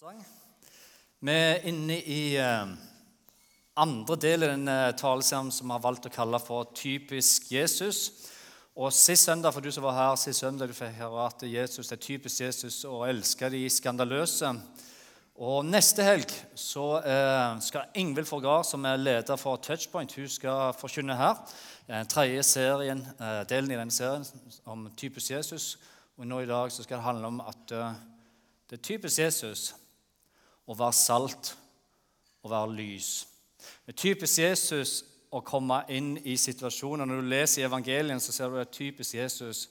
Vi er inne i eh, andre del av den taleserien som vi har valgt å kalle for 'Typisk Jesus'. Og Sist søndag for du som var her, sist søndag du fikk høre at Jesus er typisk Jesus og elsker de skandaløse. Og Neste helg så eh, skal Ingvild Forgar, som er leder for Touchpoint, hun skal forkynne her. Den tredje serien, eh, delen i denne serien om typisk Jesus. Og nå i dag så skal det handle om at eh, det er typisk Jesus å være salt og være lys. Det er typisk Jesus å komme inn i situasjoner. Når du leser i evangelien, så ser du det er typisk Jesus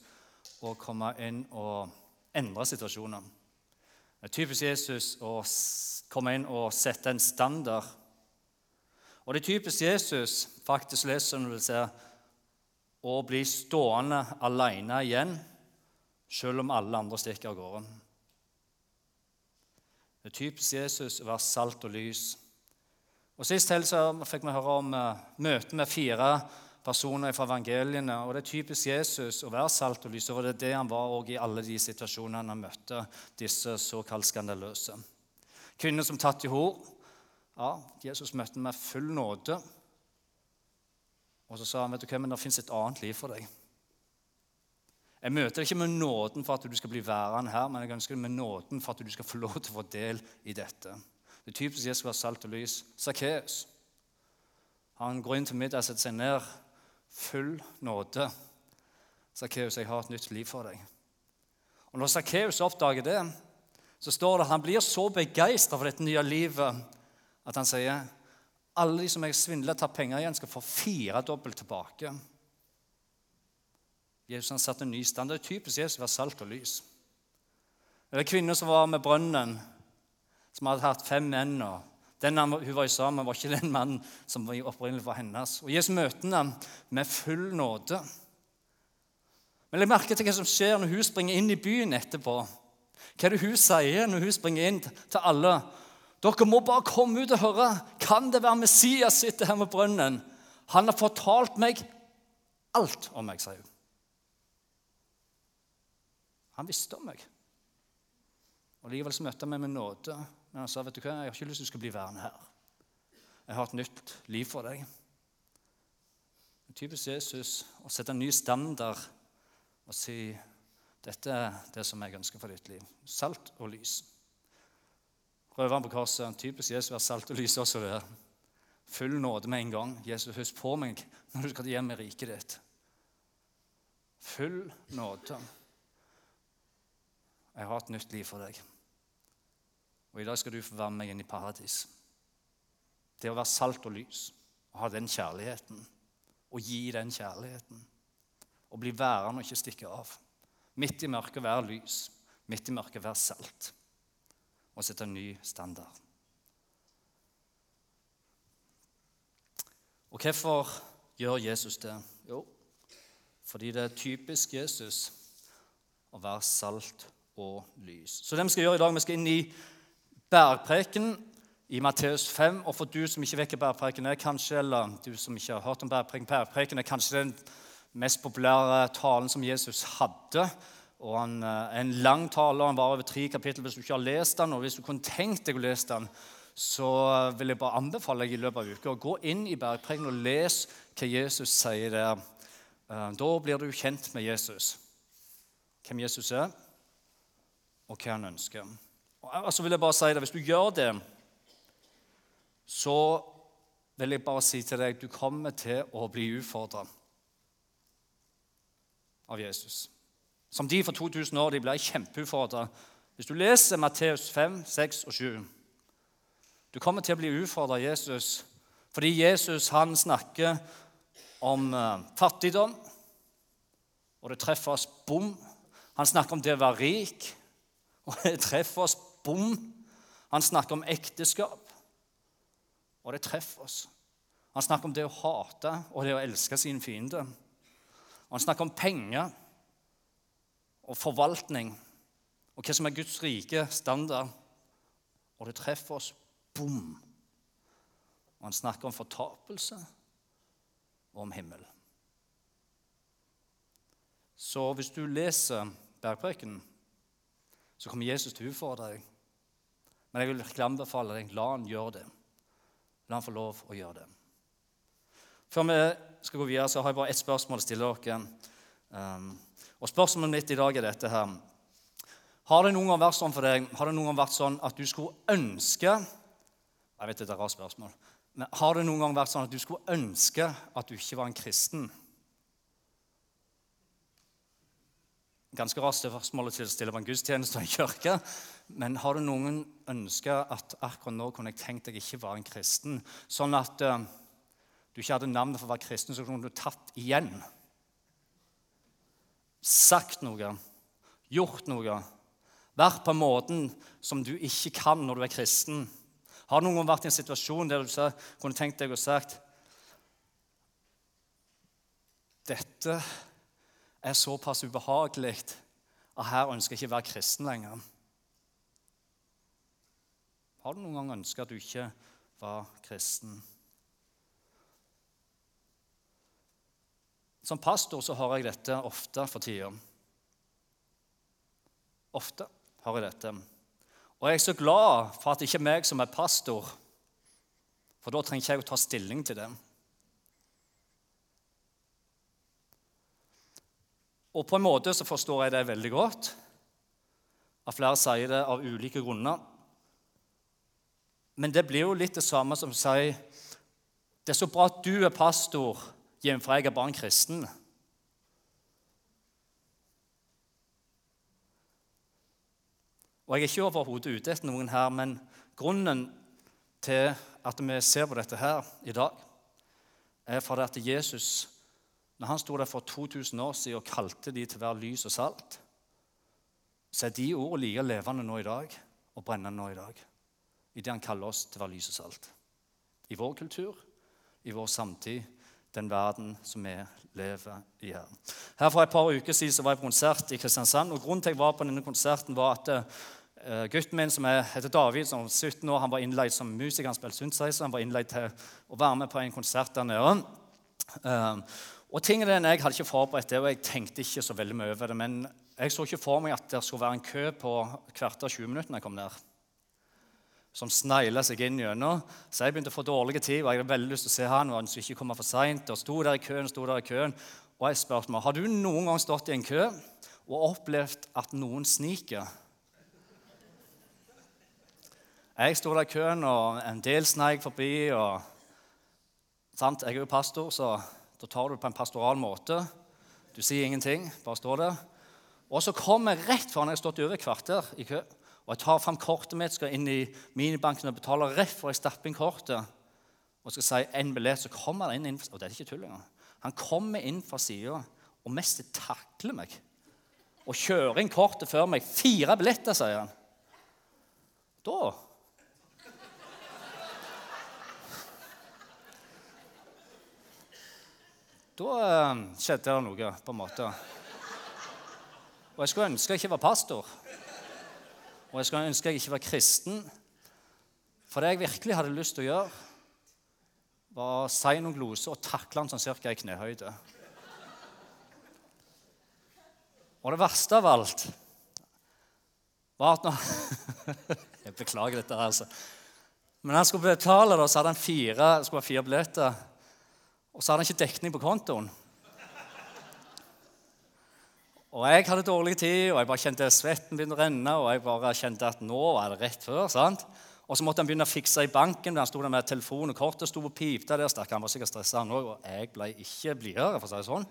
å komme inn og endre situasjoner. Det er typisk Jesus å komme inn og sette en standard. Og det er typisk Jesus faktisk leser når du ser, å bli stående alene igjen, selv om alle andre stikker av gårde. Det er typisk Jesus å være salt og lys. Og Sist helg fikk vi høre om uh, møtet med fire personer fra evangeliene. og Det er typisk Jesus å være salt og lys, og det er det han var i alle de situasjonene han møtte disse såkalt skandaløse. Kvinner som tatt i hor. Ja, Jesus møtte med full nåde. Og så sa han vet du hva, men det fins et annet liv for deg. Jeg møter deg ikke med nåden for at du skal bli værende her, men jeg ønsker deg med nåden for at du skal få lov til å få del i dette. Det er typisk Jesus var salt og lys. Sakkeus. Han går inn til middag setter seg ned. Full nåde. Sakkeus, jeg har et nytt liv for deg. Og Når Sakkeus oppdager det, så står det at han blir så begeistra for dette nye livet at han sier alle de som jeg svindler, tar penger igjen, skal få fire dobbelt tilbake. Jesus han satt en ny standard. Typisk Jesus var salt og lys. Det er kvinner som var med brønnen, som hadde hatt fem menn. og den hun var sammen var ikke den mannen som var opprinnelig var hennes. Og Jesus møter henne med full nåde. Men legg merke til hva som skjer når hun springer inn i byen etterpå. Hva er det hun sier når hun springer inn til alle? Dere må bare komme ut og høre. Kan det være Messias sitter her med brønnen? Han har fortalt meg alt om meg, sier hun. Han visste om meg. Og Likevel så møtte han meg med nåde. Men han sa vet du hva, jeg har ikke lyst til du skal bli værende her. Jeg har et nytt liv for deg. Typisk Jesus å sette en ny standard og si dette er det som jeg ønsker for ditt liv. Salt og lys. Røveren på korset. Typisk Jesus være salt og lys også der. Full nåde med en gang. Jesus, husk på meg når du skal hjem i riket ditt. Full nåde. Jeg har et nytt liv for deg. Og i dag skal du få være med meg inn i paradis. Det å være salt og lys, å ha den kjærligheten, og gi den kjærligheten. Å bli værende og ikke stikke av. Midt i mørket være lys, midt i mørket være salt. Og sette en ny standard. Og hvorfor gjør Jesus det? Jo, fordi det er typisk Jesus å være salt og lys. Så det vi skal gjøre i dag, vi skal inn i bærpreken i Matteus 5. Og for du som ikke vet hva bærpreken er, kanskje, eller du som ikke har hørt om bærpreken, bærpreken er kanskje den mest populære talen som Jesus hadde. Og han eh, en lang tale, han var over tre kapittel. Hvis du ikke har lest den, og hvis du kunne tenkt deg å lese den, så vil jeg bare anbefale deg i løpet av uka å gå inn i bergpreken og les hva Jesus sier der. Eh, da blir du kjent med Jesus. Hvem Jesus er, og hva han ønsker. Og så vil jeg bare si det, Hvis du gjør det, så vil jeg bare si til deg du kommer til å bli utfordra av Jesus. Som de for 2000 år de ble kjempeutfordra. Hvis du leser Matteus 5, 6 og 7 Du kommer til å bli utfordra av Jesus fordi Jesus han snakker om eh, fattigdom, og det treffer oss bom. Han snakker om det å være rik. Og det treffer oss bom. Han snakker om ekteskap, og det treffer oss. Han snakker om det å hate og det å elske sine fiender. Han snakker om penger og forvaltning og hva som er Guds rike standard. Og det treffer oss bom. Og han snakker om fortapelse og om himmel. Så hvis du leser Bergprekenen, så kommer Jesus til å utfordre deg Men jeg vil virkelig anbefale deg la han gjøre det. La han få lov å gjøre det. Før vi skal gå videre, så har jeg bare ett spørsmål å stille dere. Um, og Spørsmålet mitt i dag er dette her. Har det noen gang vært sånn for deg, har det noen gang vært sånn at du skulle ønske Jeg vet det er et rart spørsmål. Men har det noen gang vært sånn at du skulle ønske at du ikke var en kristen? Ganske rart spørsmål å stille på en gudstjeneste og en kirke. Men har du noen ønske at akkurat nå kunne jeg tenkt deg ikke var en kristen? Sånn at uh, du ikke hadde navnet for å være kristen, så kunne du tatt igjen. Sagt noe, gjort noe, vært på måten som du ikke kan når du er kristen. Har noen vært i en situasjon der du kunne tenkt deg å sagt Dette er såpass ubehagelig at her ønsker jeg ikke å være kristen lenger. Har du noen gang ønsket at du ikke var kristen? Som pastor så har jeg dette ofte for tida. Ofte har jeg dette. Og jeg er så glad for at det ikke er meg som er pastor, for da trenger ikke jeg å ta stilling til det. Og på en måte så forstår jeg det veldig godt. At flere sier det av ulike grunner. Men det blir jo litt det samme som å si Det er så bra at du er pastor, jf. jeg er bare en kristen. Og Jeg er ikke overhodet ute etter noen her, men grunnen til at vi ser på dette her i dag, er fordi at Jesus, når han sto der for 2000 år siden og kalte de til hver lys og salt, så er de ordene like levende nå i dag og brennende nå i dag. I det han kaller oss til være lys og salt. I vår kultur, i vår samtid, den verden som vi lever i her. Her For et par uker siden var jeg på konsert i Kristiansand. og Grunnen til at jeg var på denne konserten, var at uh, gutten min som heter David, som var 17 år, han var innleid som musiker. Han spilte synthesizer. Han var innleid til å være med på en konsert der nede. Uh, og tingene Jeg hadde ikke forberedt det, og jeg tenkte ikke så veldig mye over det. Men jeg så ikke for meg at det skulle være en kø på kvarter 20 minutter jeg kom der som snegla seg inn gjennom. Så jeg begynte å få dårlig tid, og jeg hadde veldig lyst til å se han, og han skulle ikke komme for sent, og sto der i køen, sto der i køen. Og jeg spurte meg, har du noen gang stått i en kø og opplevd at noen sniker? Jeg sto der i køen, og en del sneik forbi. og sant? Jeg er jo pastor, så da tar du det på en pastoral måte. Du sier ingenting, bare står der. Og så kommer jeg rett før jeg har stått over et kvarter i kø. Og jeg tar fram kortet mitt, skal inn i minibanken og betaler rett for jeg stapper inn kortet og skal si en billett, så kommer han inn, og det er ikke tull engang. Han kommer inn fra sida og mest takler meg. Og kjører inn kortet før meg. Fire billetter, sier han. Da Da eh, skjedde det noe, på en måte. Og jeg skulle ønske jeg ikke var pastor. Og jeg skulle ønske jeg ikke var kristen. For det jeg virkelig hadde lyst til å gjøre, var å si noen gloser og takle han sånn cirka i knehøyde. Og det verste av alt var at når Jeg beklager dette, altså. Men han skulle betale, da, så hadde han fire, skulle være fire billetter. Og så hadde han ikke dekning på kontoen. Og jeg hadde dårlig tid, og jeg bare kjente svetten begynte å renne. Og jeg bare kjente at nå var det rett før. sant? Og så måtte han begynne å fikse i banken. Han sto der med telefon og kortet sto og pipte der. Stakk. Han var sikkert stressa, han òg. Og jeg ble ikke blidere, for å si det sånn.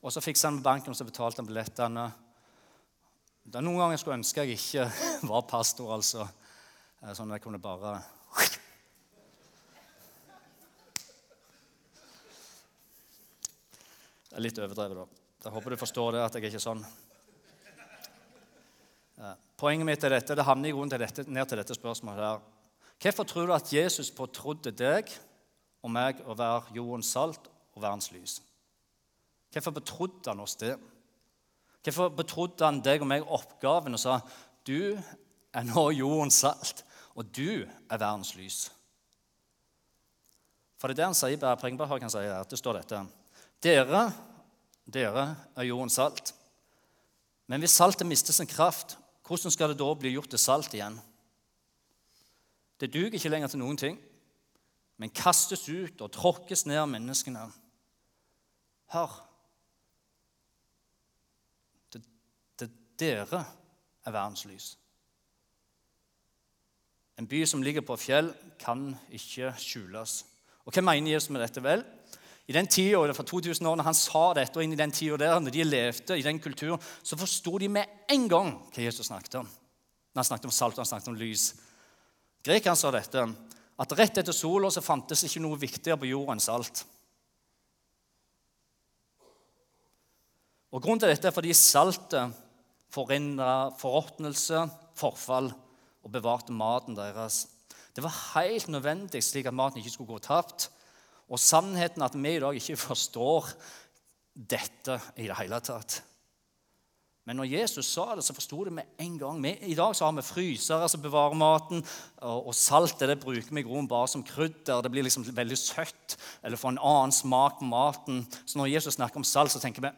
Og så fiksa han med banken, og så betalte han billettene. Det er noen ganger jeg skulle ønske jeg ikke var pastor, altså. Sånn at jeg kunne bare Det er litt overdrevet, da. Jeg håper du forstår det, at jeg er ikke sånn. Poenget mitt er dette, det havner i grunnen til dette, ned til dette spørsmålet. her. Hvorfor tror du at Jesus betrodde deg og meg å være jordens salt og verdens lys? Hvorfor betrodde han oss det? Hvorfor betrodde han deg og meg oppgaven og sa du er nå jordens salt, og du er verdens lys? For det er det han sier, Prengeberg kan si her. Det står dette. Dere dere er jordens salt. Men hvis saltet mister sin kraft, hvordan skal det da bli gjort til salt igjen? Det duger ikke lenger til noen ting, men kastes ut og tråkkes ned av menneskene. Hør. Det, det, dere er verdens lys. En by som ligger på fjell, kan ikke skjules. Og Hva mener Jesus med dette? Vel, i den tida, for 2000 år, når han sa dette, og inn i den tida der, når de levde i den kulturen, så forsto de med en gang hva Jesus snakket om. Når han snakket om salt og han snakket om lys. Grekeren sa dette, at rett etter sola så fantes ikke noe viktigere på jorda enn salt. Og Grunnen til dette er fordi saltet forhindra forråtnelse, forfall, og bevarte maten deres. Det var helt nødvendig slik at maten ikke skulle gå tapt. Og sannheten at vi i dag ikke forstår dette i det hele tatt. Men når Jesus sa det, så forsto det med en gang. Vi, I dag så har vi frysere som bevarer maten, og, og saltet det bruker vi i grunnen bare som krydder. Det blir liksom veldig søtt eller får en annen smak på maten. Så når Jesus snakker om salt, så tenker vi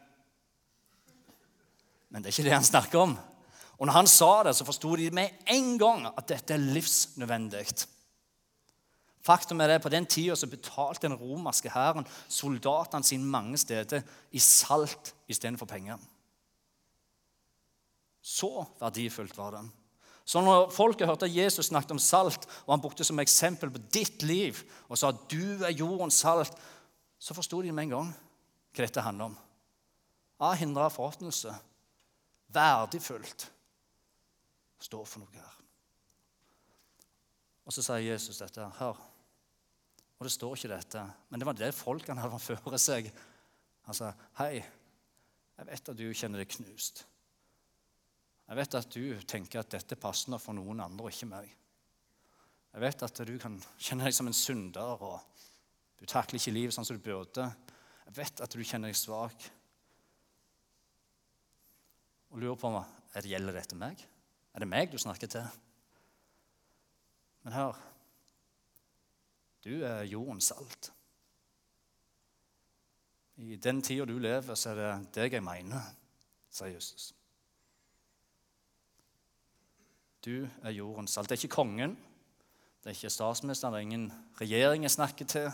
Men det er ikke det han snakker om. Og når han sa det, så forsto de med en gang at dette er livsnødvendig. Faktum er det, På den tida betalte den romerske hæren soldatene sine mange steder i salt istedenfor penger. Så verdifullt var det. Så når folket hørte Jesus snakket om salt, og han brukte som eksempel på ditt liv, og sa at du er jordens salt, så forsto de med en gang hva dette handler om. Av hindre forråtnelse. Verdifullt. Står for noe her. Og så sier Jesus dette. Hør. Og det står ikke dette, men det var det folkene hadde før seg. Han sa, 'Hei, jeg vet at du kjenner deg knust.' 'Jeg vet at du tenker at dette passer for noen andre og ikke meg.' 'Jeg vet at du kan kjenne deg som en synder, og du takler ikke livet sånn som du burde.' 'Jeg vet at du kjenner deg svak.' Og lurer på meg, er det gjelder dette meg. Er det meg du snakker til? Men hør Du er jordens salt. I den tida du lever, så er det deg jeg mener, sier Jesus. Du er jordens salt. Det er ikke kongen, det er ikke statsministeren, det er ingen regjering jeg snakker til.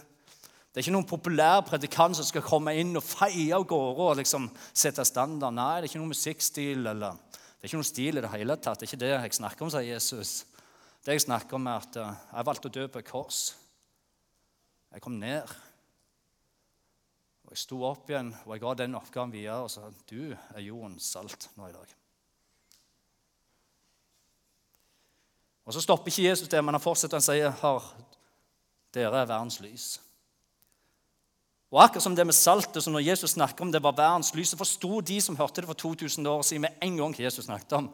Det er ikke noen populær predikant som skal komme inn og feie av gårde og liksom sette standard. Nei, det er ikke noen musikkstil eller det er ikke noen stil i det hele tatt. Det er ikke det jeg snakker om, sier Jesus. Det jeg snakker om, er at eh, jeg valgte å dø på et kors. Jeg kom ned. Og Jeg sto opp igjen og jeg ga den oppgaven videre og sa du er jordens salt nå i dag. Og Så stopper ikke Jesus det, men han fortsetter og sier har dere er verdens lys. Og akkurat som det med saltet, så når Jesus snakker om det var verdens lys, så forsto de som hørte det for 2000 år siden, med en gang hva Jesus snakket om.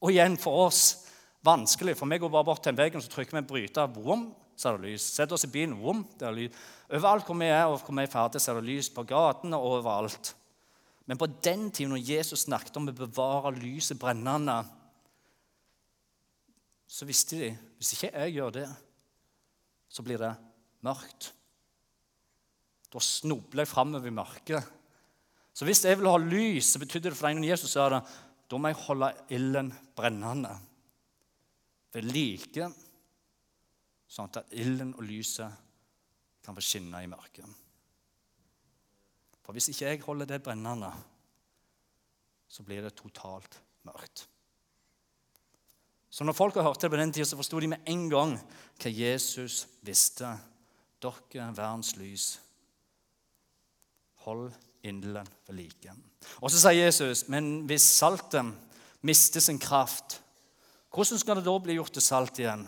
Og igjen for oss vanskelig, for vi går bare bort til en vegg og så trykker vi en bryter. Vom, så er det lys. Setter oss i bilen. Vom, det er lys. Overalt hvor vi er, og hvor vi er ferdig, så er det lys på gatene og overalt. Men på den tiden når Jesus snakket om å bevare lyset brennende, så visste de hvis ikke jeg gjør det, så blir det mørkt. Da snubler jeg framover i mørket. Så hvis jeg vil ha lys, så betydde det for deg når Jesus sa det, da må jeg holde ilden brennende ved like, sånn at ilden og lyset kan få skinne i mørket. For hvis ikke jeg holder det brennende, så blir det totalt mørkt. Så når folk hørte det på den tida, så forsto de med en gang hva Jesus visste. Dere er verdens lys. Hold indelen ved like. Og så sier Jesus, men hvis saltet mister sin kraft, hvordan skal det da bli gjort til salt igjen?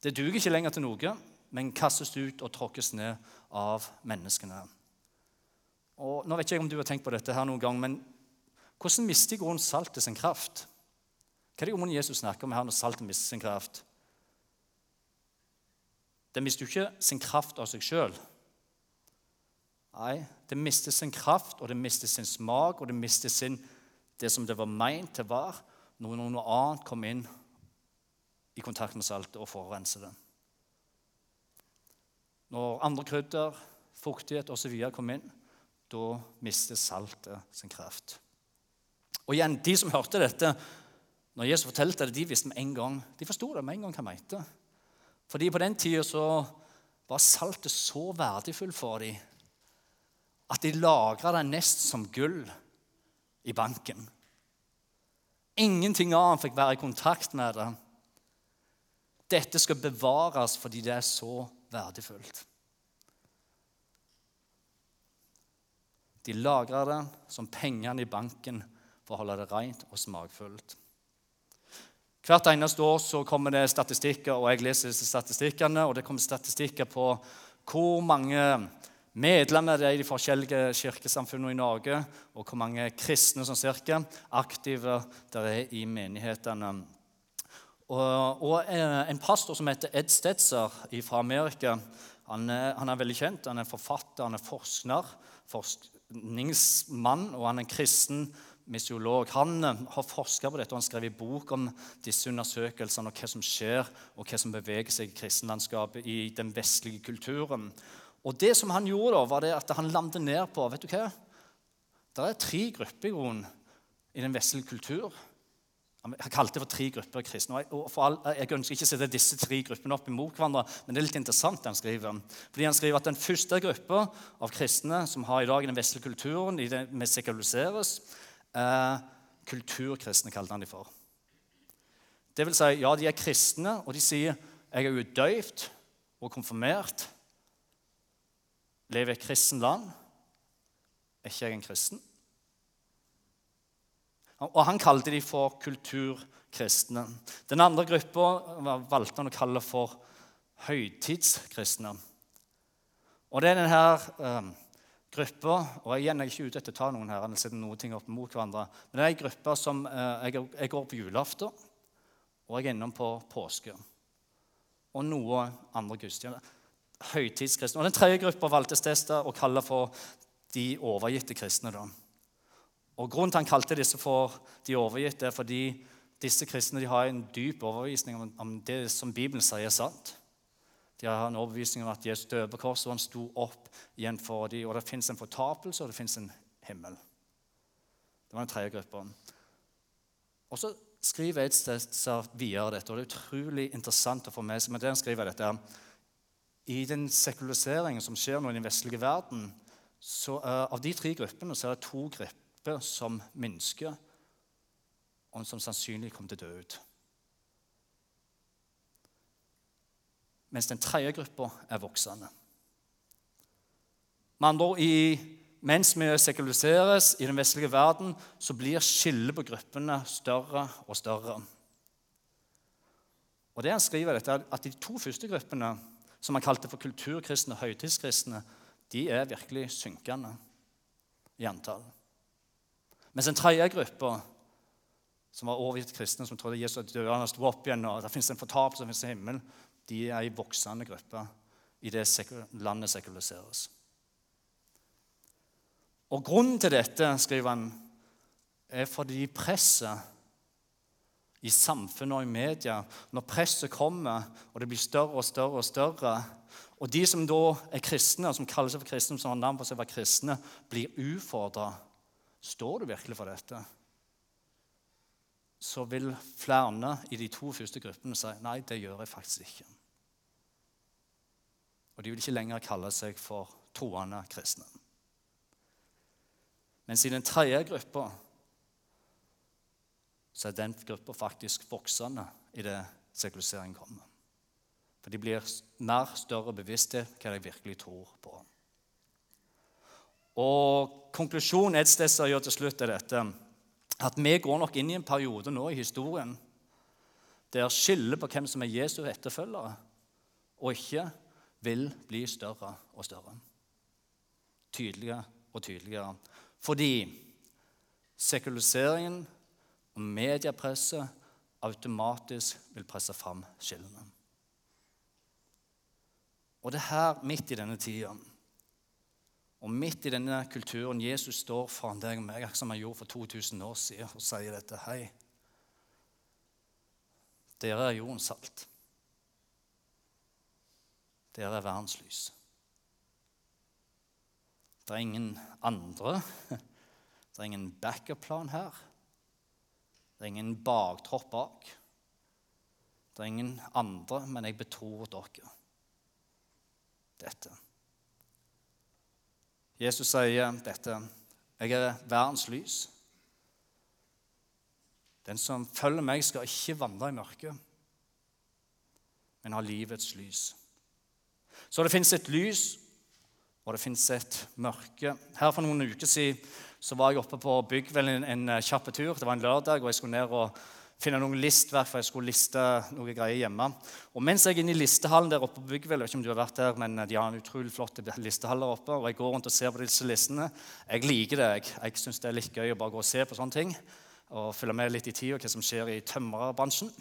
Det duger ikke lenger til noe, men kastes ut og tråkkes ned av menneskene. Og nå vet ikke jeg om du har tenkt på dette her noen gang, men hvordan mister i grunnen saltet sin kraft? Hva er det om Jesus snakker om her når saltet mister sin kraft? Det mister jo ikke sin kraft av seg sjøl. Nei, det mister sin kraft, og det mister sin smak, og det mister sin, det som det var meint til var, når noe annet kom inn i kontakt med saltet og forurenser det. Når andre krydder, fuktighet osv. kom inn, da mister saltet sin kraft. Og igjen, De som hørte dette, når Jesus fortalte det, de visste med en gang, de forsto det med en gang hva han mente. Fordi på den tida så var saltet så verdifullt for dem at de lagra det nest som gull i banken. Ingenting annet fikk være i kontakt med det. Dette skal bevares fordi det er så verdifullt. De lagrer det som pengene i banken for å holde det rent og smakfullt. Hvert eneste år så kommer det statistikker, og jeg leser disse statistikkene. og Det kommer statistikker på hvor mange medlemmer det er i de forskjellige kirkesamfunnene i Norge, og hvor mange kristne som cirka aktive det er i menighetene. Og, og, eh, En pastor som heter Ed Stetzer fra Amerika, han er, han er, veldig kjent. Han er forfatter, han er forsker, forskningsmann, og han er en kristen misiolog. Han eh, har forska på dette og han skrev i bok om disse undersøkelsene og hva som skjer, og hva som beveger seg i kristenlandskapet i den vestlige kulturen. Og det som han gjorde, da, var det at han landet ned på vet du hva? Det er tre grupper i den vestlige kultur. Han kalte det for tre grupper kristne. og all, Jeg ønsker ikke å sette disse tre gruppene opp imot hverandre, men det er litt interessant han skriver. Fordi han skriver at Den første gruppa av kristne som har i dag den vestlige kulturen, i det vi sekulariseres, eh, kulturkristne, kalte han de for. Det vil si, ja, de er kristne, og de sier 'jeg er udøyvd og konfirmert', lever i et kristen land. Er ikke jeg en kristen? Og han kalte de for kulturkristne. Den andre gruppa valgte han å kalle for høytidskristne. Og det er denne eh, gruppa og igjen, Jeg er ikke ute etter å ta noen her, eller sette noen ting opp mot hverandre, men det er en gruppe som eh, jeg, jeg, går på julaften, og jeg er innom på påske. Og noe andre gudstjenester. Høytidskristne. Og Den tredje gruppa valgte Stesta å kalle for de overgitte kristne. da. Og Grunnen til han kalte disse for de overgitte, er fordi disse kristne har en dyp overbevisning om, det som Bibelen sier er sant. De har en overbevisning om at Jesus døde på korset, og han sto opp igjen for dem. Og det fins en fortapelse, og det fins en himmel. Det var den tredje gruppa. Og så skriver et sted videre dette, og det er utrolig interessant å få med seg. Men det han skriver dette, I den sekulariseringen som skjer nå i den vestlige verden, så uh, av de tre gruppene så er det to grupper som menneske, og som sannsynlig kommer til å dø ut. mens den tredje gruppa er voksende. Med andre ord, mens vi sekuliseres i den vestlige verden, så blir skillet på gruppene større og større. Og det han skriver dette, er at De to første gruppene, som han kalte for kulturkristne og høytidskristne, de er virkelig synkende i antall. Mens den tredje gruppa, som var overgitt kristne, som trodde Jesus døde og sto opp igjen, og det fins en fortapelse, det fins en himmel, de er i voksende gruppe i det landet sekuliseres. Og Grunnen til dette skriver han, er fordi presset i samfunnet og i media Når presset kommer, og det blir større og større og større Og de som da er kristne, og som kaller seg for kristne, som har navn på seg å være kristne, blir utfordra Står du virkelig for dette? Så vil flere i de to første gruppene si nei, det gjør jeg faktisk ikke. Og de vil ikke lenger kalle seg for troende kristne. Mens i den tredje gruppa så er den gruppa faktisk voksende i det sekulariseringen kommer. For de blir mer større bevissthet hva de virkelig tror på. Og Konklusjonen som gjør til slutt er dette at vi går nok inn i en periode nå i historien der skillet på hvem som er Jesu etterfølgere, og ikke vil bli større og større. Tydeligere og tydeligere. Fordi sekulariseringen og mediepresset automatisk vil presse fram skillene. Og det er her, midt i denne tida, og midt i denne kulturen Jesus står foran deg og meg, som han gjorde for 2000 år siden, og sier dette Hei, dere er jordens salt. Dere er verdens lys. Det er ingen andre. Det er ingen backup-plan her. Det er ingen baktropp bak. Det er ingen andre, men jeg betror dere dette. Jesus sier dette. Jeg er verdens lys. Den som følger meg, skal ikke vandre i mørket, men ha livets lys. Så det fins et lys, og det fins et mørke. Her For noen uker siden så var jeg oppe på Byggvelden en kjapp tur. Det var en lørdag, og jeg skulle ned og finne noen listverk, for jeg skulle liste noe greier hjemme. Og mens jeg er inne i listehallen der oppe på Byggvel, ikke om du har vært der, men de har en utrolig flott listehall der oppe, og jeg går rundt og ser på disse listene. Jeg liker det. Jeg, jeg syns det er litt gøy å bare gå og se på sånne ting og følge med litt i tida, hva som skjer i tømrerbransjen.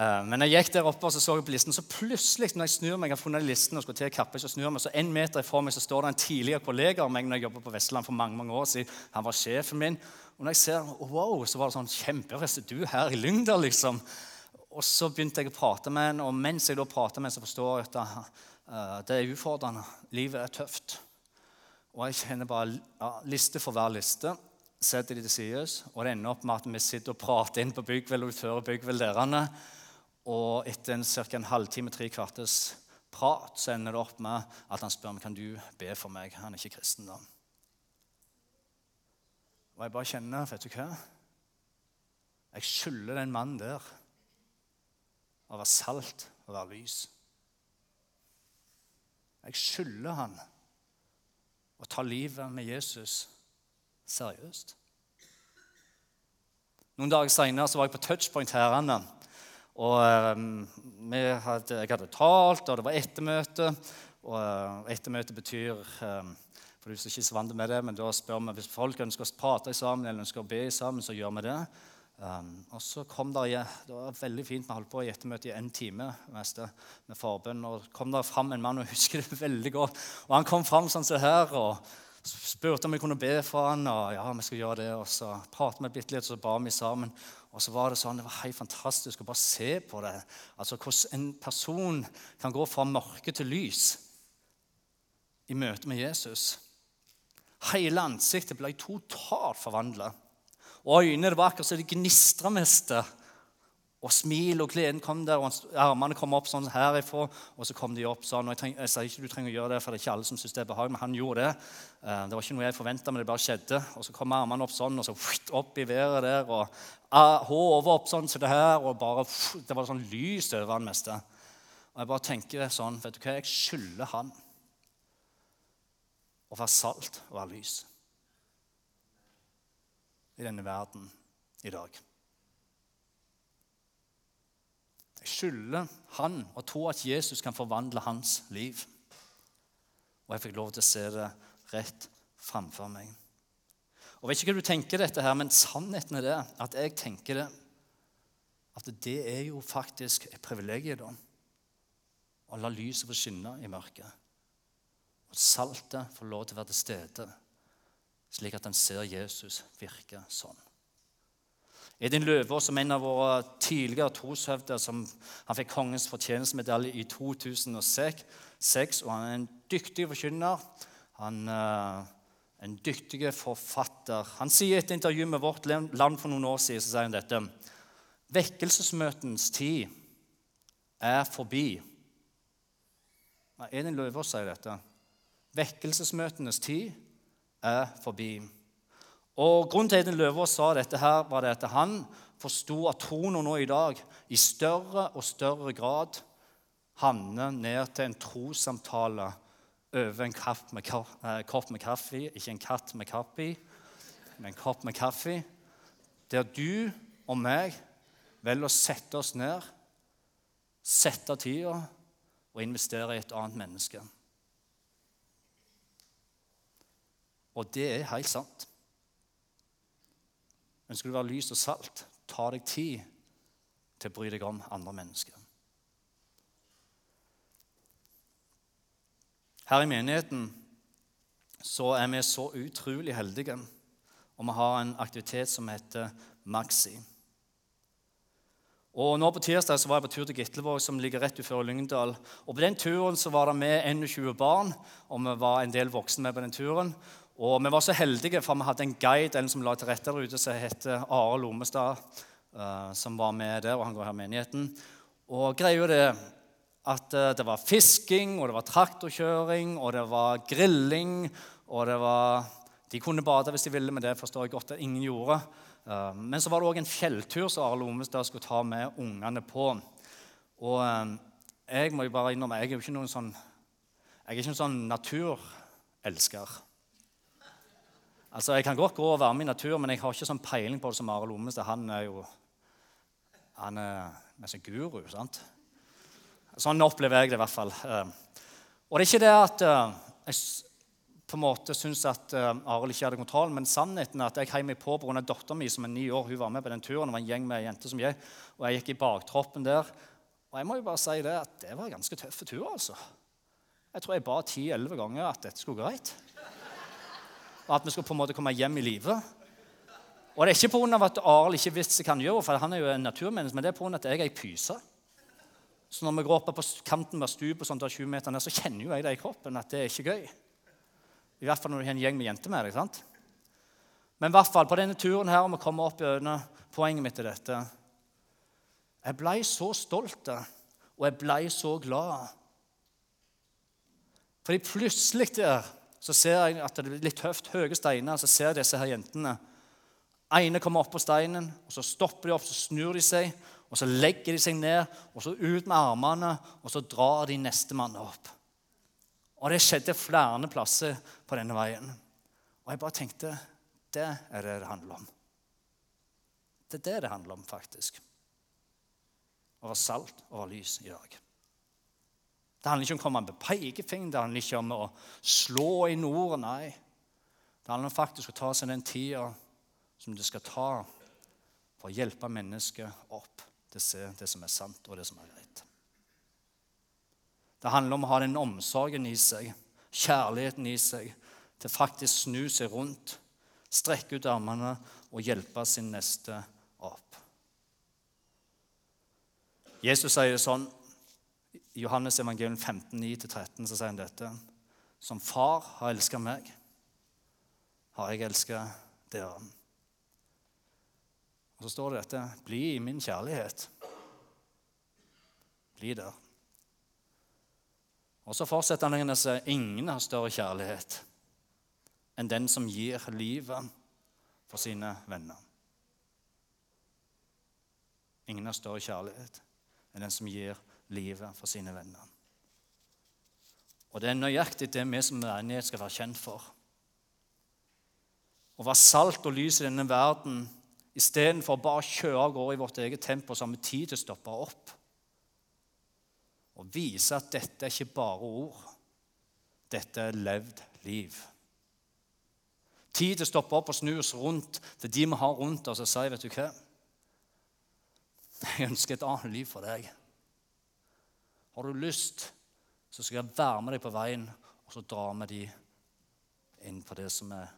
Eh, men jeg gikk der oppe og så, så jeg på listen, så plutselig når jeg snur meg, jeg har funnet listen og skal til kappe, så snur meg, så en meter ifra meg så står det en tidligere kollega av meg når jeg jobbet på Vestland for mange mange år siden. Han var sjefen min. Og når jeg ser wow, så var det sånn kjemperest du her i Lyngdal, liksom. Og så begynte jeg å prate med henne, og mens jeg da prater med henne, så forstår jeg at uh, det er utfordrende. Livet er tøft. Og jeg kjenner bare ja, liste for hver liste. Setter de til side, og det ender opp med at vi sitter og prater inn på Byggvel og utfører Byggvel-lærerne. Og etter en, ca. en halvtime, tre kvarters prat, så ender det opp med at han spør om kan du be for meg. Han er ikke kristen, da. Og jeg bare kjenner Vet du hva? Jeg skylder den mannen der å være salt og være lys. Jeg skylder han å ta livet med Jesus seriøst. Noen dager seinere var jeg på Touchpoint Herrene. Og um, hadde, Jeg hadde talt, og det var ettermøte. Og uh, ettermøte betyr um, for du er ikke så vant med det, men da spør vi hvis folk ønsker å prate sammen eller ønsker å be sammen, så gjør vi det. Um, og så kom der, Det var veldig fint. Vi holdt på i ettermøte i en time meste, med forbønn. Og kom der fram en mann, og jeg husker det veldig godt. Og Han kom fram sånn som her og spurte om vi kunne be for han, og ja, vi skal gjøre det. Og så pratet vi bitte litt, og så ba vi sammen. Og så var Det sånn, det var helt fantastisk å bare se på det. Altså Hvordan en person kan gå fra mørke til lys i møte med Jesus. Hele ansiktet ble totalt forvandla. Og øynene det var akkurat som det gnistra mest. Og smil og gleden kom der, og armene kom opp sånn herifra. Og så kom de opp sånn. og Jeg, treng, jeg sier ikke du trenger å gjøre det, for det er ikke alle som syns det er behagelig, men han gjorde det. Eh, det var ikke noe jeg forventa, men det bare skjedde. Og så kom armene opp sånn, og så opp i været der. Og hodet opp sånn som det her, og bare Det var sånn lys over han meste. Og jeg bare tenker sånn Vet du hva, jeg skylder han å være salt og være lys i denne verden i dag. Jeg skylder han å tro at Jesus kan forvandle hans liv. Og jeg fikk lov til å se det rett framfor meg. Og vet ikke hva du tenker dette her, men sannheten er det at jeg tenker det at det er jo faktisk et privilegium da, å la lyset få skinne i mørket. Og saltet får lov til å være til stede, slik at en ser Jesus virke sånn. Edin Løvaas, som en av våre tidligere troshøvder, som han fikk Kongens fortjenestemedalje i 2006, og han er en dyktig forkynner. Han eh, en dyktig forfatter. Han sier i et intervju med Vårt Land for noen år siden så sier han dette. Vekkelsesmøtens tid er forbi. Elin Løvaas sier dette. Vekkelsesmøtenes tid er forbi. Og Grunnen til at Løvaas sa dette, her, var det at han forsto at troen nå i dag i større og større grad havner ned til en trossamtale over en kopp med, eh, kopp med kaffe. Ikke en katt med kapp i, men en kopp med kaffe. Der du og meg velger å sette oss ned, sette tida og investere i et annet menneske. Og det er helt sant. Ønsker du å være lys og salt, ta deg tid til å bry deg om andre mennesker. Her i menigheten så er vi så utrolig heldige, og vi har en aktivitet som heter Maxi. Og nå På tirsdag så var jeg på tur til Gitlevåg, som ligger rett utenfor Lyngdal. Og På den turen så var det med 21 barn, og vi var en del voksne med på den turen. Og Vi var så heldige, for vi hadde en guide en som la til rette der ute, som heter Are Lomestad eh, som var med der, og han går her i menigheten. Og greia det at eh, det var fisking, og det var traktorkjøring, og det var grilling, og det var De kunne bade hvis de ville, men det forstår jeg godt at ingen gjorde. Eh, men så var det òg en fjelltur som Arle Omestad skulle ta med ungene på. Og eh, jeg må jo bare innrømme, jeg er jo ikke noen sånn jeg er ikke en sånn naturelsker. Altså, Jeg kan godt gå og være med i natur, men jeg har ikke sånn peiling på det som Arild Ommestad. Han er jo han er nesten guru. sant? Sånn opplever jeg det i hvert fall. Eh, og det er ikke det at eh, jeg på en måte syns at eh, Arild ikke hadde kontroll, men sannheten er at jeg heiv meg på pga. dattera mi som er ni år. Hun var med på den turen. Det var en gjeng med jenter som jeg, og jeg gikk i baktroppen der. Og jeg må jo bare si det at det var en ganske tøff tur, altså. Jeg tror jeg ba ti-elleve ganger at dette skulle gå greit. Og at vi skulle på en måte komme hjem i live. Og det er ikke pga. at Arild ikke visste hva han gjør, for han er jo en naturmenneske, men det er pga. at jeg er ei pyse. Så når vi går opp på kanten av stupet sånn, 20 meter ned, så kjenner jo jeg det i kroppen at det er ikke gøy. I hvert fall når du har en gjeng med jenter med deg. sant? Men i hvert fall på denne turen her, og vi kommer opp gjennom poenget mitt er dette Jeg blei så stolt, og jeg blei så glad fordi plutselig der så ser jeg at det er litt høft, høye steiner. Så ser jeg disse her jentene. ene kommer opp på steinen, og så stopper de opp, så snur de seg. Og så legger de seg ned, og så ut med armene, og så drar de nestemann opp. Og det skjedde flere plasser på denne veien. Og jeg bare tenkte det er det det handler om. Det er det det handler om, faktisk. Å være salt og være lys i dag. Det handler ikke om å komme med pekefinger, det handler ikke om å slå i nord. Nei. Det handler om faktisk å ta seg den tida som det skal ta for å hjelpe mennesket opp til å se det som er sant, og det som er greit. Det handler om å ha den omsorgen i seg, kjærligheten i seg, til faktisk snu seg rundt, strekke ut armene og hjelpe sin neste opp. Jesus sier det sånn i Johannes evangelium 15, 9-13 så sier han dette. Som far har elska meg, har jeg elska dere. Og så står det dette Bli i min kjærlighet. Bli der. Og så fortsetter han å si ingen har større kjærlighet enn den som gir livet for sine venner. Ingen har større kjærlighet enn den som gir livet for sine venner. Og det er nøyaktig det vi som menighet skal være kjent for. Å være salt og lys i denne verden istedenfor bare å kjøre av gårde i vårt eget tempo, så har vi tid til å stoppe opp og vise at dette er ikke bare ord. Dette er levd liv. Tid til å stoppe opp og snu oss rundt til de vi har rundt oss, og si vet du hva? Jeg ønsker et annet liv for deg. Har du lyst, så skal jeg være med deg på veien, og så dra med de inn på det som er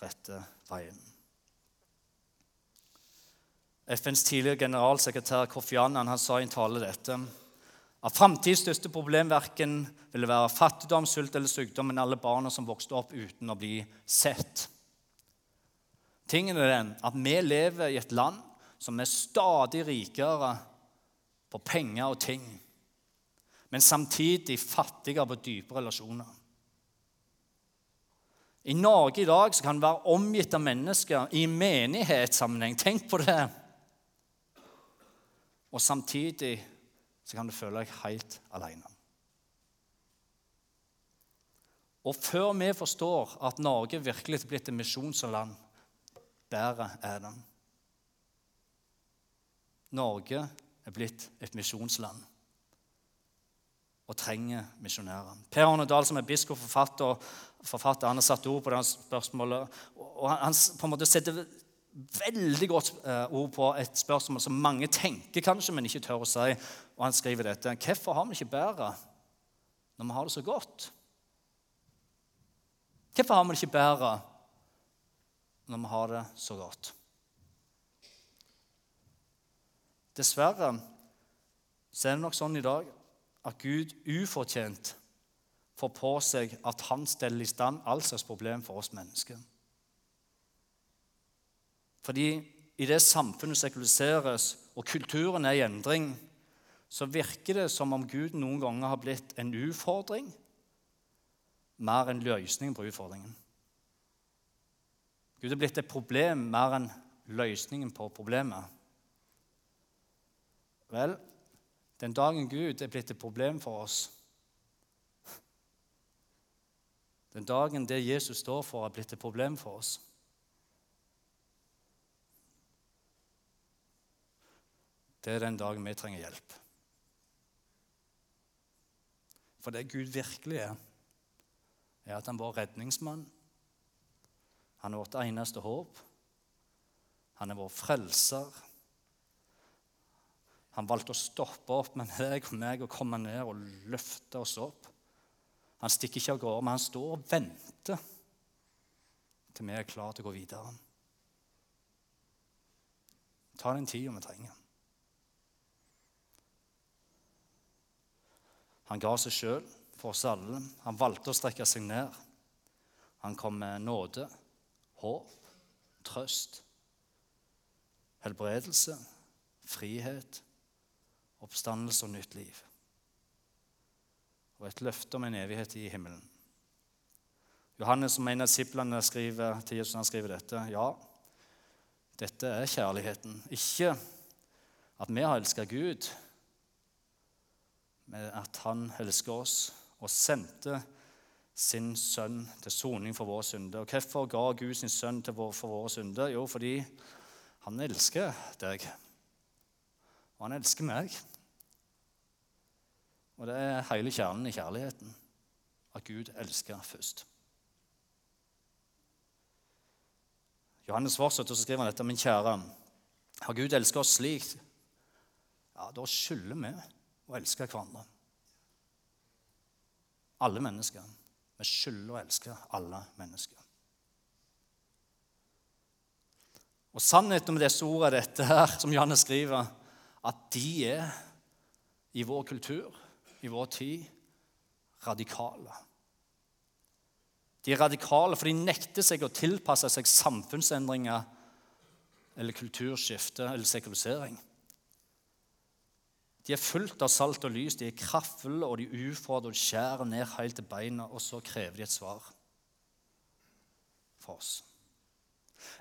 rette veien. FNs tidligere generalsekretær Kofi Annan han sa i en tale dette at framtidens største problem verken ville være fattigdom, sult eller sykdom, men alle barna som vokste opp uten å bli sett. Tingen er den at vi lever i et land som er stadig rikere på penger og ting men samtidig fattigere på dype relasjoner. I Norge i dag kan vi være omgitt av mennesker i menighetssammenheng. Tenk på det. Og samtidig så kan du føle deg helt alene. Og før vi forstår at Norge virkelig er blitt et misjonsland, bedre er den. Norge er blitt et misjonsland og trenger misjonærer. Per Arne Dahl, som er biskop og forfatter, forfatter, han har satt ord på det spørsmålet. og Han på en måte setter veldig godt eh, ord på et spørsmål som mange tenker kanskje, men ikke tør å si. Og Han skriver dette. Hvorfor har vi ikke bedre når vi har det så godt? Hvorfor har vi det ikke bedre når vi har det så godt? Dessverre så er det nok sånn i dag at Gud ufortjent får på seg at han steller i stand all slags problem for oss mennesker. Fordi i det samfunnet sekuliseres og kulturen er i endring, så virker det som om Gud noen ganger har blitt en utfordring mer enn løsningen på utfordringen. Gud er blitt et problem mer enn løsningen på problemet. Vel, den dagen Gud er blitt et problem for oss Den dagen det Jesus står for, er blitt et problem for oss Det er den dagen vi trenger hjelp. For det Gud virkelig er, er at han var redningsmann. Han er vårt eneste håp. Han er vår frelser. Han valgte å stoppe opp med deg og meg og komme ned og løfte oss opp. Han stikker ikke av gårde, men han står og venter til vi er klare til å gå videre. Ta den tida vi trenger. Han ga seg sjøl for oss alle. Han valgte å strekke seg ned. Han kom med nåde, håp, trøst, helbredelse, frihet, oppstandelse og nytt liv. Og et løfte om en evighet i himmelen. Johannes, som en av disiplene skriver til Jesus, han skriver dette. Ja, dette er kjærligheten. Ikke at vi har elska Gud, med at han elsker oss og sendte sin sønn til soning for våre synder. Og Hvorfor ga Gud sin sønn vår, for våre synder? Jo, fordi han elsker deg. Og han elsker meg. Og det er hele kjernen i kjærligheten. At Gud elsker først. Johannes fortsetter, så skriver dette. Min kjære, har Gud elsket oss slik, ja, da skylder vi å elske hverandre. Alle mennesker. Vi skylder å elske alle mennesker. Og Sannheten med disse ordene dette her, som Janne skriver, at de er i vår kultur, i vår tid, radikale. De er radikale, for de nekter seg å tilpasse seg samfunnsendringer eller kulturskifte eller sekulisering. De er fullt av salt og lys, de er kraftfulle og de ufordrer og skjærer ned helt til beina, og så krever de et svar for oss.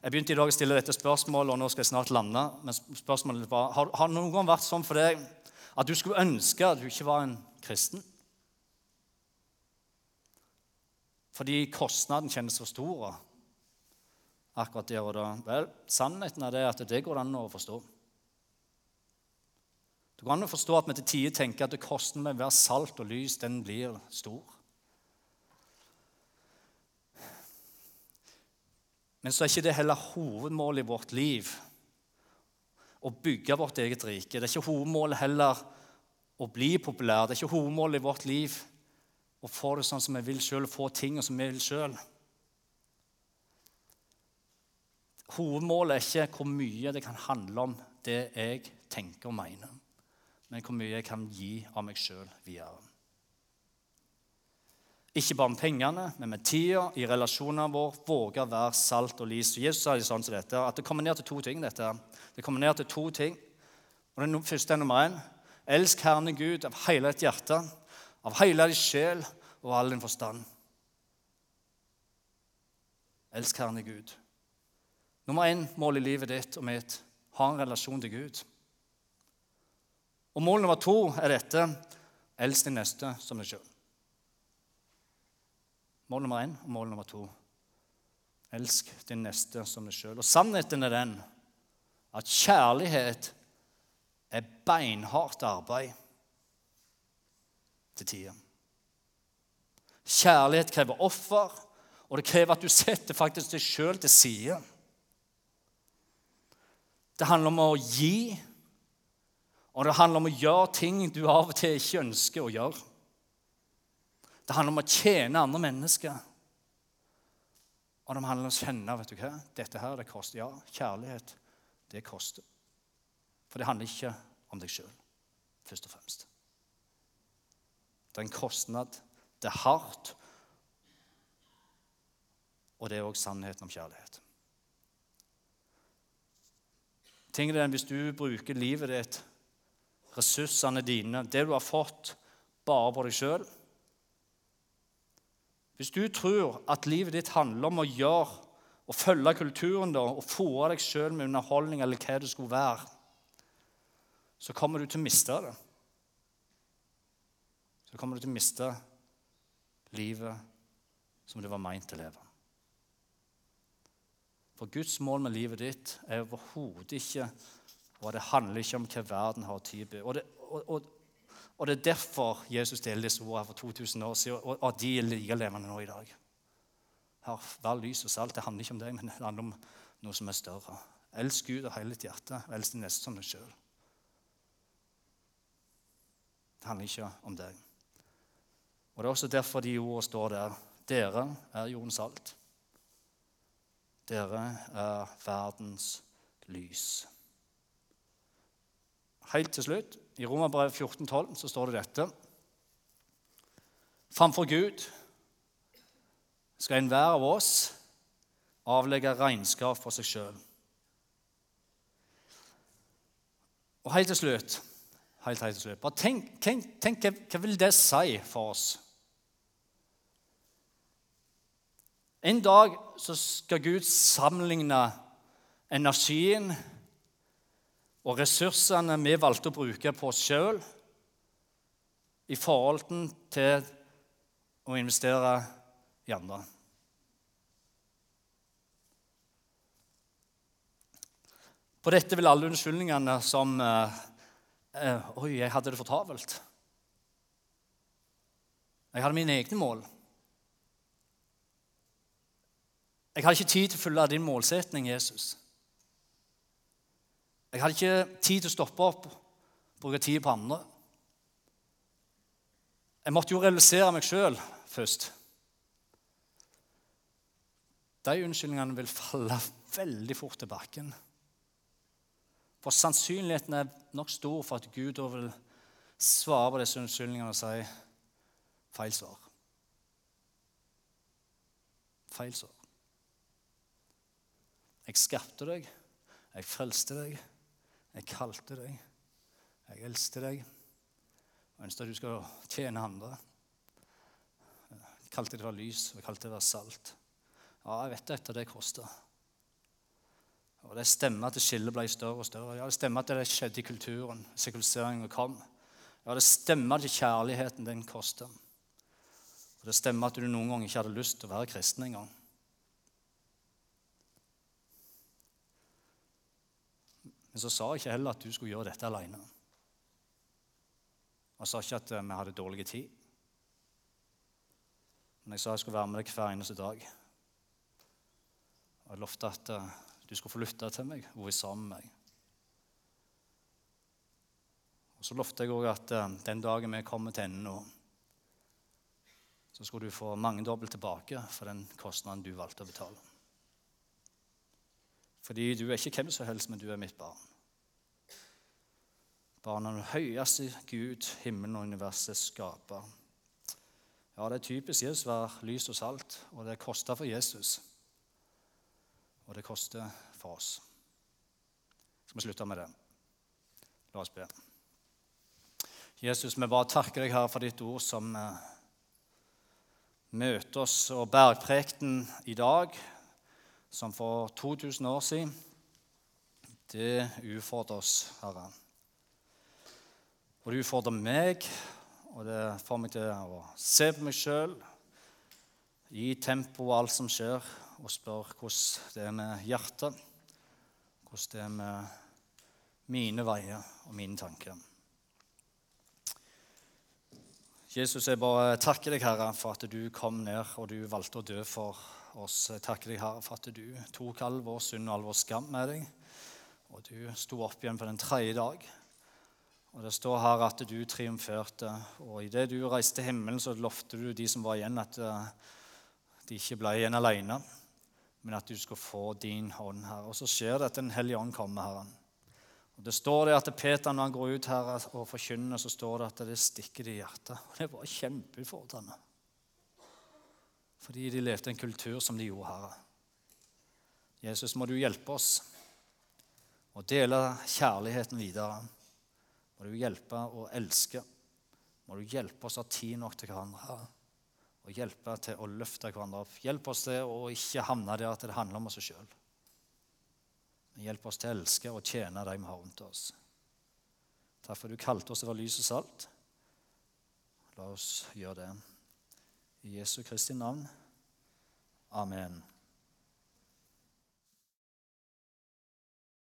Jeg begynte i dag å stille dette spørsmålet, og nå skal jeg snart lande. Men spørsmålet var, har, har noen gang vært sånn for deg at du skulle ønske at du ikke var en kristen? Fordi kostnaden kjennes for stor akkurat der og da. Vel, sannheten er det at det går an å forstå. Det går an å forstå at vi til tider tenker at det koster med å være salt og lys, den blir stor. Men så er ikke det heller hovedmålet i vårt liv å bygge vårt eget rike. Det er ikke hovedmålet heller å bli populær. Det er ikke hovedmålet i vårt liv å få det sånn som vi vil sjøl, få ting som vi vil sjøl. Hovedmålet er ikke hvor mye det kan handle om det jeg tenker og mener men hvor mye jeg kan gi av meg sjøl videre. Ikke bare med pengene, men med tida, i relasjonene våre, våge å være salt og lys. Jesus sa det sånn som dette, at det kommer ned til to ting. dette. Det kommer ned til to ting. Og Den første er nummer én. Elsk Herren Gud av hele ditt hjerte, av hele din sjel og all din forstand. Elsk Herren Gud. Nummer én mål i livet ditt og mitt ha en relasjon til Gud. Og Mål nummer to er dette elsk din neste som deg sjøl. Mål nummer én og mål nummer to. Elsk din neste som deg sjøl. Og sannheten er den at kjærlighet er beinhardt arbeid til tider. Kjærlighet krever offer, og det krever at du setter faktisk deg sjøl til side. Det handler om å gi og det handler om å gjøre ting du av og til ikke ønsker å gjøre. Det handler om å tjene andre mennesker. Og det handler om å kjenne vet du hva, dette her, det koster. Ja, kjærlighet, det koster. For det handler ikke om deg sjøl, først og fremst. Det er en kostnad. Det er hardt. Og det er òg sannheten om kjærlighet. Tingen er Hvis du bruker livet ditt, ressursene dine, det du har fått, bare på deg sjøl Hvis du tror at livet ditt handler om å gjøre og følge kulturen da, og fòre deg sjøl med underholdning eller hva det skulle være, så kommer du til å miste det. Så kommer du til å miste livet som det var meint å leve. For Guds mål med livet ditt er overhodet ikke Og det handler ikke om hva verden har å tilby. Og, og, og, og, det er derfor Jesus deler disse ordene for 2000 år siden, og, at de er like levende nå i dag. Her, Vær lys og salt. Det handler ikke om deg, men det handler om noe som er større. Elsk Gud av hele ditt hjerte, og elsk din neste som deg sjøl. Det handler ikke om deg. Og Det er også derfor de ordene står der. Dere er jordens salt. Dere er verdens lys. Helt til slutt, i Romerbrevet 14,12 så står det dette. Framfor Gud skal enhver av oss avlegge regnskap for seg sjøl. Og helt til slutt, helt, helt til slutt bare tenk, tenk, tenk hva vil det si for oss? En dag så skal Gud sammenligne energien og ressursene vi valgte å bruke på oss sjøl, i forhold til å investere i andre. På dette vil alle unnskyldningene som eh, eh, Oi, jeg hadde det for travelt. Jeg hadde mine egne mål. Jeg hadde ikke tid til å følge din målsetning, Jesus. Jeg hadde ikke tid til å stoppe opp bruke tid på andre. Jeg måtte jo realisere meg sjøl først. De unnskyldningene vil falle veldig fort til bakken. For sannsynligheten er nok stor for at Gud da vil svare på disse unnskyldningene og si feil svar. Feil svar. Jeg skapte deg, jeg frelste deg, jeg kalte deg, jeg elsket deg. Jeg ønsket at du skal tjene andre. Jeg kalte det for lys, og jeg kalte det for salt. Ja, jeg vet at det koster. Og Det stemmer at skillet ble større og større. Ja, Det stemmer at det skjedde i kulturen. Sekuliseringen kom. Ja, Det stemmer at kjærligheten den koster. Og det stemmer at du noen ganger ikke hadde lyst til å være kristen engang. Men så sa jeg ikke heller at du skulle gjøre dette alene. Jeg sa ikke at eh, vi hadde dårlig tid. Men jeg sa jeg skulle være med deg hver eneste dag. Og jeg lovte at eh, du skulle få lytte til meg og være sammen med meg. Og Så lovte jeg òg at eh, den dagen vi kommer til enden nå, så skulle du få mangedobbelt tilbake for den kostnaden du valgte å betale. Fordi du er ikke hvem som helst, men du er mitt barn. Barn av den høyeste Gud, himmelen og universet skaper. Ja, det er typisk Jesus å være lys og salt, og det koster for Jesus. Og det koster for oss. Skal vi slutte med det? La oss be. Jesus, vi bare takker deg her for ditt ord som eh, møter oss, og bergprekten i dag som for 2000 år siden, det utfordrer oss, Herre. Og det utfordrer meg, og det får meg til å se på meg sjøl, gi tempo og alt som skjer, og spørre hvordan det er med hjertet, hvordan det er med mine veier og mine tanker. Jesus, jeg bare takker deg, Herre, for at du kom ned og du valgte å dø for oss. Jeg takker deg, Herre, for at du tok all vår synd og all vår skam med deg. Og du sto opp igjen på den tredje dag. Og Det står her at du triumferte. Og idet du reiste til himmelen, så lovte du de som var igjen, at eh, de ikke ble igjen alene, men at du skulle få din hånd her. Og så skjer det at Den hellige ånd kommer, Herren. Og Det står det at Peter, når han går ut her og forkynner, så står det at det stikker i hjertet. Og Det var kjempeutfordrende fordi de levde en kultur som de gjorde, Herre. Jesus, må du hjelpe oss. å dele kjærligheten videre. Må du hjelpe å elske. Må du hjelpe oss å ha tid nok til hverandre. Og hjelpe til å løfte hverandre opp. Hjelp oss til å ikke havne der at det handler om oss sjøl. Hjelp oss til å elske og tjene de vi har rundt oss. Takk for du kalte oss til å lys og salt. La oss gjøre det. I Jesu Kristi navn. Amen.